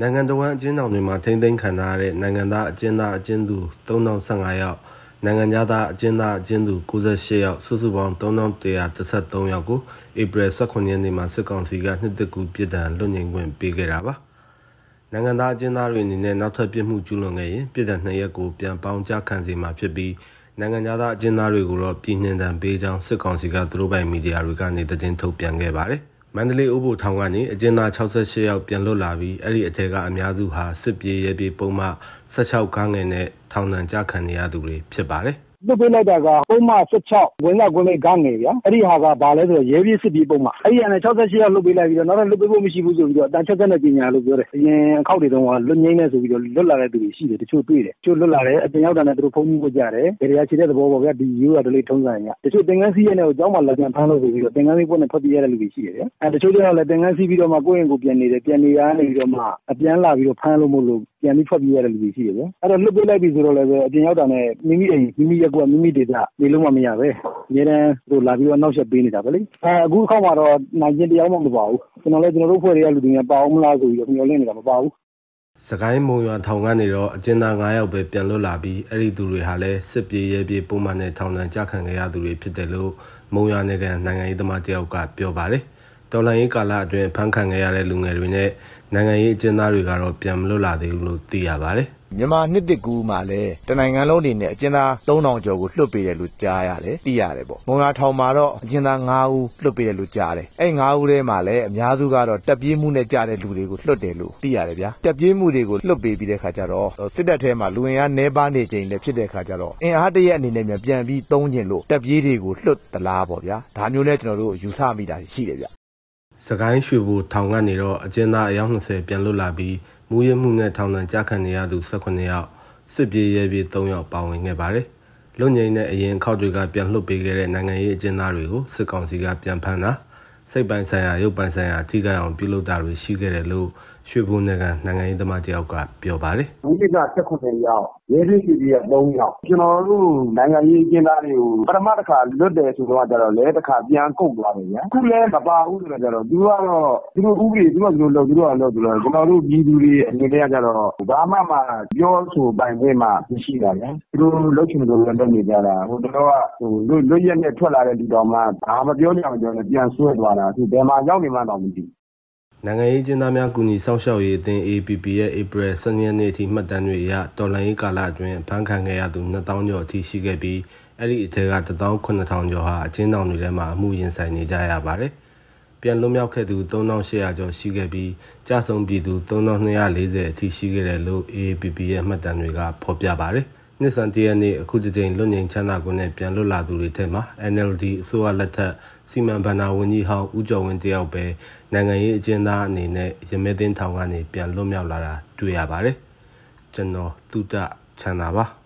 နိုင်ငံတော်ဝန်အကျဉ်းထောင်တွေမှာထိမ့်သိမ်းခံထားရတဲ့နိုင်ငံသားအကျဉ်းသားအကျဉ်းသူ3015ယောက်နိုင်ငံသားအကျဉ်းသားအကျဉ်းသူ98ယောက်စုစုပေါင်း3113ယောက်ကိုဧပြီ18ရက်နေ့မှာစစ်ကောင်စီကနှစ်သက်ကူပြည်ဒဏ်လွတ်ငြိမ်ခွင့်ပေးခဲ့တာပါနိုင်ငံသားအကျဉ်းသားတွေအနေနဲ့နောက်ထပ်ပြစ်မှုကျူးလွန်ခဲ့ရင်ပြည်ဒဏ်2ရက်ကိုပြန်ပေါင်းကြားခံစီမှာဖြစ်ပြီးနိုင်ငံသားအကျဉ်းသားတွေကိုတော့ပြည်နှင်ဒဏ်ပေးကြောင်းစစ်ကောင်စီကသူတို့ပိုင်မီဒီယာတွေကနေသတင်းထုတ်ပြန်ခဲ့ပါတယ် မန္တလေးဥပိုလ်ထောင်ကနေအကျဉ်းသား68ယောက်ပြန်လွတ်လာပြီးအဲ့ဒီအထက်ကအများစုဟာစစ်ပြေးရဲပြေးပုံမှ16ကားငယ်နဲ့ထောင်ဒဏ်ကြခံနေရသူတွေဖြစ်ပါတယ်။ လွှတ်ပေးလိုက်တာကပုဒ်မ၁၆ဝင်စကွင်းဂငယ်ဗျာ။အဲဒီဟာကဘာလဲဆိုတော့ရဲပြေးစစ်ပြေးပုဒ်မ။အဲဒီဟာနဲ့၆၈ယောက်လွှတ်ပေးလိုက်ပြီးတော့နောက်ထပ်လွှတ်ပေးဖို့မရှိဘူးဆိုပြီးတော့အသံချဲ့စက်နဲ့ကြေညာတယ်လို့ပြောတယ်။အရင်အခေါက်တွေတုန်းကလွတ်ငြိမ်းတယ်ဆိုပြီးတော့လွတ်လာတဲ့သူတွေရှိတယ်။တချို့တွေ့တယ်။တချို့လွတ်လာတယ်။အပြင်ရောက်တာနဲ့သူတို့ဘုန်းကြီးဝတ်ကြတယ်။ဘယ်တွေကခြေတဲ့သဘောပေါ့ဗျာဒီရိုးရာဓလေ့ထုံးစံအရ။တချို့သင်္ကန်းစီးရက်နဲ့ကျောင်းမှာလာပြန်ဖမ်းလို့ဆိုပြီးတော့သင်္ကန်းစီးပွဲနဲ့ထွက်ပြေးရတဲ့လူတွေရှိတယ်ဗျာ။တချို့ကျတော့လည်းသင်္ကန်းစီးပြီးတော့မှကိုယ့်အိမ်ကိုယ်ပြန်နေတယ်။ပြန်နေရာကနေပြီးတော့မှပြန်လာပြီးတော့ဖမ်းလို့မို့လို့ ပြန်ပြီးထွက်ပြေးရတဲ့လူတွေရှိတယ်ဗျာ။အဲဒီတော့လွှတ်ပေးလိုက်ပြီဆိုတော့လည်းအပြင်ရောက်တာနဲ့မိမိအိမ်မိမိရပ်ကွက်မိမိဒေသနေလို့မှမရပဲ။အမြဲတမ်းသူတို့လာပြီးတော့အနှောင့်အယှက်ပေးနေတာပဲလေ။အခုအခေါက်မှာတော့နိုင်ကျဉ်းတယောက်မှမပါဘူး။ကျနော်လည်းကျနော်တို့အဖွဲ့ထဲကလူတွေနဲ့ပါဦးမလားဆိုပြီးတော့မျှော်လင့်နေတာမပါဘူး။စကိုင်းမုံရွာထောင်ကနေတော့အကျဉ်းသား9ယောက်ပဲပြန်လွတ်လာပြီးအဲ့ဒီသူတွေဟာလည်းစစ်ပြေးရဲပြေးပုံမှန်နဲ့ထောင်ဒဏ်ကြခံခဲ့ရသူတွေဖြစ်တယ်လို့မုံရွာနိုင်ငံနိုင်ငံရေးသမားတယောက်ကပြောပါတယ်။ တော်လန်ရေးကာလအတွင်းဖမ်းခံခဲ့ရတဲ့လူငယ်တွေနဲ့နိုင်ငံရေးအကျဉ်းသားတွေကတော့ပြန်မလွတ်လာသေးဘူးလို့သိရပါတယ်။မြန်မာနှစ်တစ်ကူမှာလည်းတနိုင်ငံလုံးအနေနဲ့အကျဉ်းသား3000ကျော်ကိုလွှတ်ပေးတယ်လို့ကြားရတယ်သိရတယ်ပေါ့မုံရထောင်မှာတော့အကျဉ်းသား9ဦးလွှတ်ပေးတယ်လို့ကြားတယ်အဲ့9ဦးထဲမှာလည်းအများစုကတော့တပ်ပြေးမှုနဲ့ကြားတဲ့လူတွေကိုလွှတ်တယ်လို့သိရတယ်ဗျာတပ်ပြေးမှုတွေကိုလွှတ်ပေးပြီးတဲ့ခါကျတော့စစ်တပ်ထဲမှာလူဝင်အားနှဲပါနေချိန်လည်းဖြစ်တဲ့ခါကျတော့အင်အားတရက်အနေနဲ့ပြန်ပြီးသုံးကျင်လို့တပ်ပြေးတွေကိုလွှတ်သလားပေါ့ဗျာဒါမျိုးနဲ့ကျွန်တော်တို့ယူဆမိတာရှိတယ်ဗျ စကိုင်းရွှေဘူထောင်ကနေတော့အကျဉ်းသားအယောက်20ပြန်လွတ်လာပြီးမူရမှုနဲ့ထောင်ဒဏ်ကြခံနေရသူ18ယောက်စစ်ပြေးရဲပြေး3ယောက်ပါဝင်ခဲ့ပါတယ်။လွတ်ငြိမ်းတဲ့အရင်ခောက်တွေကပြန်လွှတ်ပေးခဲ့တဲ့နိုင်ငံရေးအကျဉ်းသားတွေကိုစစ်ကောင်စီကပြန်ဖမ်းတာစိတ်ပိုင်းဆိုင်ရာရုပ်ပိုင်းဆိုင်ရာထိခိုက်အောင်ပြုလုပ်တာတွေရှိခဲ့တယ်လို့ ရွှေဘုံနိုင်ငံနိုင်ငံရေးသမားတယောက်ကပြောပါတယ်။ဒီက18ယောက်ရဲစစ်စီက3ယောက်ကျွန်တော်တို့နိုင်ငံရေးကျင်းသားတွေကိုပထမတစ်ခါလွတ်တယ်ဆိုတော့ကျတော့လဲတစ်ခါပြန်ကုတ်သွားတယ်ဗျာအခုလဲမပါဘူးဆိုတော့ကျတော့သူကတော့သူတို့ဥပဒေသူတို့သူတို့လုပ်သူတို့ကလုပ်သူတို့ကျွန်တော်တို့ပြည်သူတွေအနေနဲ့ကျတော့ဘာမှမပြောဆိုပိုင်ခွင့်မှမရှိတာဗျာသူတို့လုပ်ချင်တယ်လို့လုပ်နေကြတာဟိုတော့ကဟိုလွတ်ရက်နဲ့ထွက်လာတဲ့ဒီတော်မှဘာမပြောကြအောင်ကျွန်တော်ပြန်ဆွဲသွားတာအခုဘယ်မှာရောက်နေမှတော့မသိဘူး နိုင်ငံရေးကျင်းသားများကူညီစောင့်ရှောက်ရေးအသင်း APP ရဲ့ April 12ရက်နေ့အထိမှတ်တမ်းတွေအရတော်လှန်ရေးကာလအတွင်းဖမ်းခံခဲ့ရသူ2000ကျော်အထိရှိခဲ့ပြီးအဲ့ဒီအထက်က18000ကျော်ဟာအကျဉ်းထောင်တွေထဲမှာအမှုရင်ဆိုင်နေကြရပါတယ်။ပြန်လွတ်မြောက်ခဲ့သူ3800ကျော်ရှိခဲ့ပြီးကြာဆုံးပြည်သူ3240အထိရှိခဲ့တယ်လို့ APP ရဲ့မှတ်တမ်းတွေကဖော်ပြပါတယ်။ နှစ်ဆန်တရနေ့အခုတစ်ကြိမ်လွတ်ငြိမ်ချမ်းသာခွင့်နဲ့ပြန်လွတ်လာသူတွေထဲမှာ NLD အစိုးရလက်ထက်စီမံဘဏ္ဍာဝန်ကြီးဟောင်းဦးကျော်ဝင်းတယောက်ပဲနိုင်ငံရေးအကျဉ်းသားအနေနဲ့ရမဲသိန်းထောင်ကနေပြန်လွတ်မြောက်လာတာတွေ့ရပါတယ်ကျွန်တော်တုဒ္ဒချမ်းသာပါ